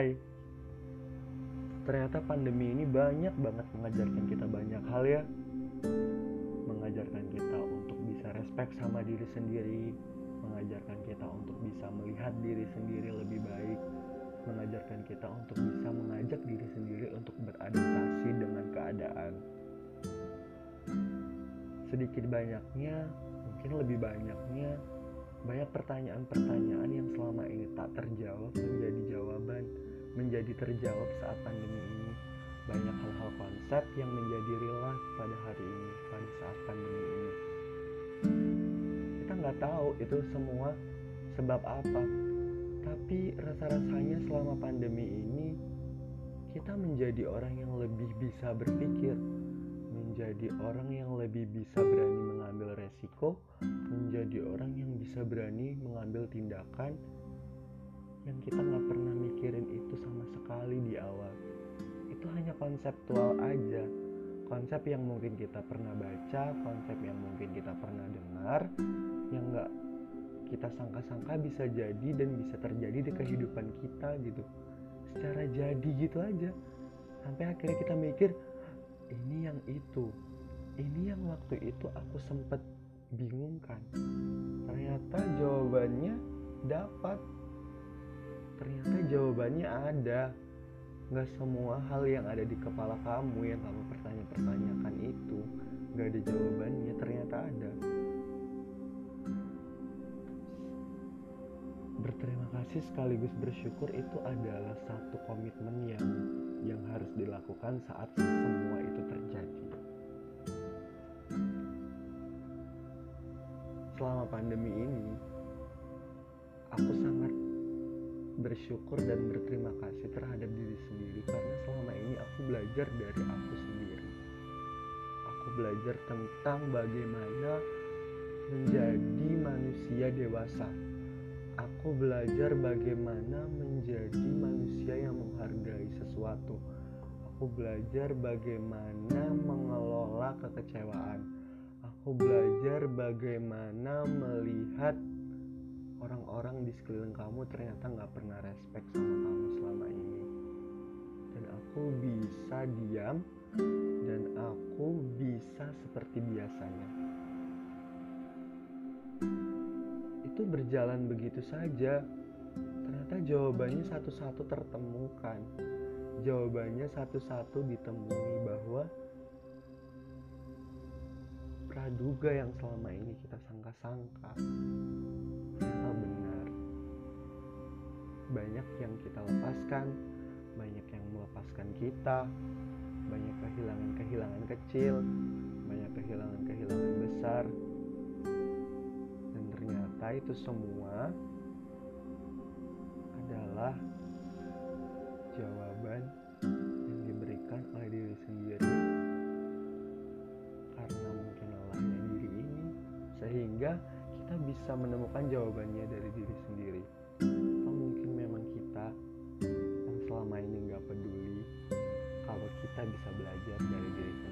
Hai. Ternyata pandemi ini banyak banget mengajarkan kita banyak hal ya. Mengajarkan kita untuk bisa respect sama diri sendiri. Mengajarkan kita untuk bisa melihat diri sendiri lebih baik. Mengajarkan kita untuk bisa mengajak diri sendiri untuk beradaptasi dengan keadaan. Sedikit banyaknya, mungkin lebih banyaknya banyak pertanyaan-pertanyaan yang selama ini tak terjawab menjadi menjadi terjawab saat pandemi ini. Banyak hal-hal konsep yang menjadi real pada hari ini, pada saat pandemi ini. Kita nggak tahu itu semua sebab apa, tapi rasa-rasanya selama pandemi ini kita menjadi orang yang lebih bisa berpikir, menjadi orang yang lebih bisa berani mengambil resiko, menjadi orang yang bisa berani mengambil tindakan yang kita nggak pernah mikirin itu sama sekali di awal. Itu hanya konseptual aja, konsep yang mungkin kita pernah baca, konsep yang mungkin kita pernah dengar, yang nggak kita sangka-sangka bisa jadi dan bisa terjadi di kehidupan kita gitu. Secara jadi gitu aja. Sampai akhirnya kita mikir ini yang itu. Ini yang waktu itu aku sempet bingungkan. Ternyata jawabannya dapat ternyata jawabannya ada. Nggak semua hal yang ada di kepala kamu yang kamu pertanya-pertanyakan itu. Nggak ada jawabannya ternyata ada. Berterima kasih sekaligus bersyukur itu adalah satu komitmen yang yang harus dilakukan saat semua itu terjadi. Selama pandemi ini, bersyukur dan berterima kasih terhadap diri sendiri karena selama ini aku belajar dari aku sendiri. Aku belajar tentang bagaimana menjadi manusia dewasa aku belajar bagaimana menjadi manusia yang menghargai sesuatu. Aku belajar bagaimana mengelola kekecewaan. Aku belajar bagaimana melihat orang-orang di sekeliling kamu ternyata nggak pernah respect sama kamu selama ini. Dan aku bisa diam dan aku bisa seperti biasanya itu berjalan begitu saja. Ternyata jawabannya satu-satu tertemukan. Jawabannya satu-satu ditemui bahwa praduga yang selama ini kita sangka-sangka ternyata benar. Banyak yang kita lepaskan, banyak yang melepaskan kita, banyak kehilangan-kehilangan kecil, banyak kehilangan-kehilangan besar, ternyata itu semua adalah jawaban yang diberikan oleh diri sendiri karena mungkin lelahnya diri ini sehingga kita bisa menemukan jawabannya dari diri sendiri. Atau mungkin memang kita yang selama ini nggak peduli kalau kita bisa belajar dari diri sendiri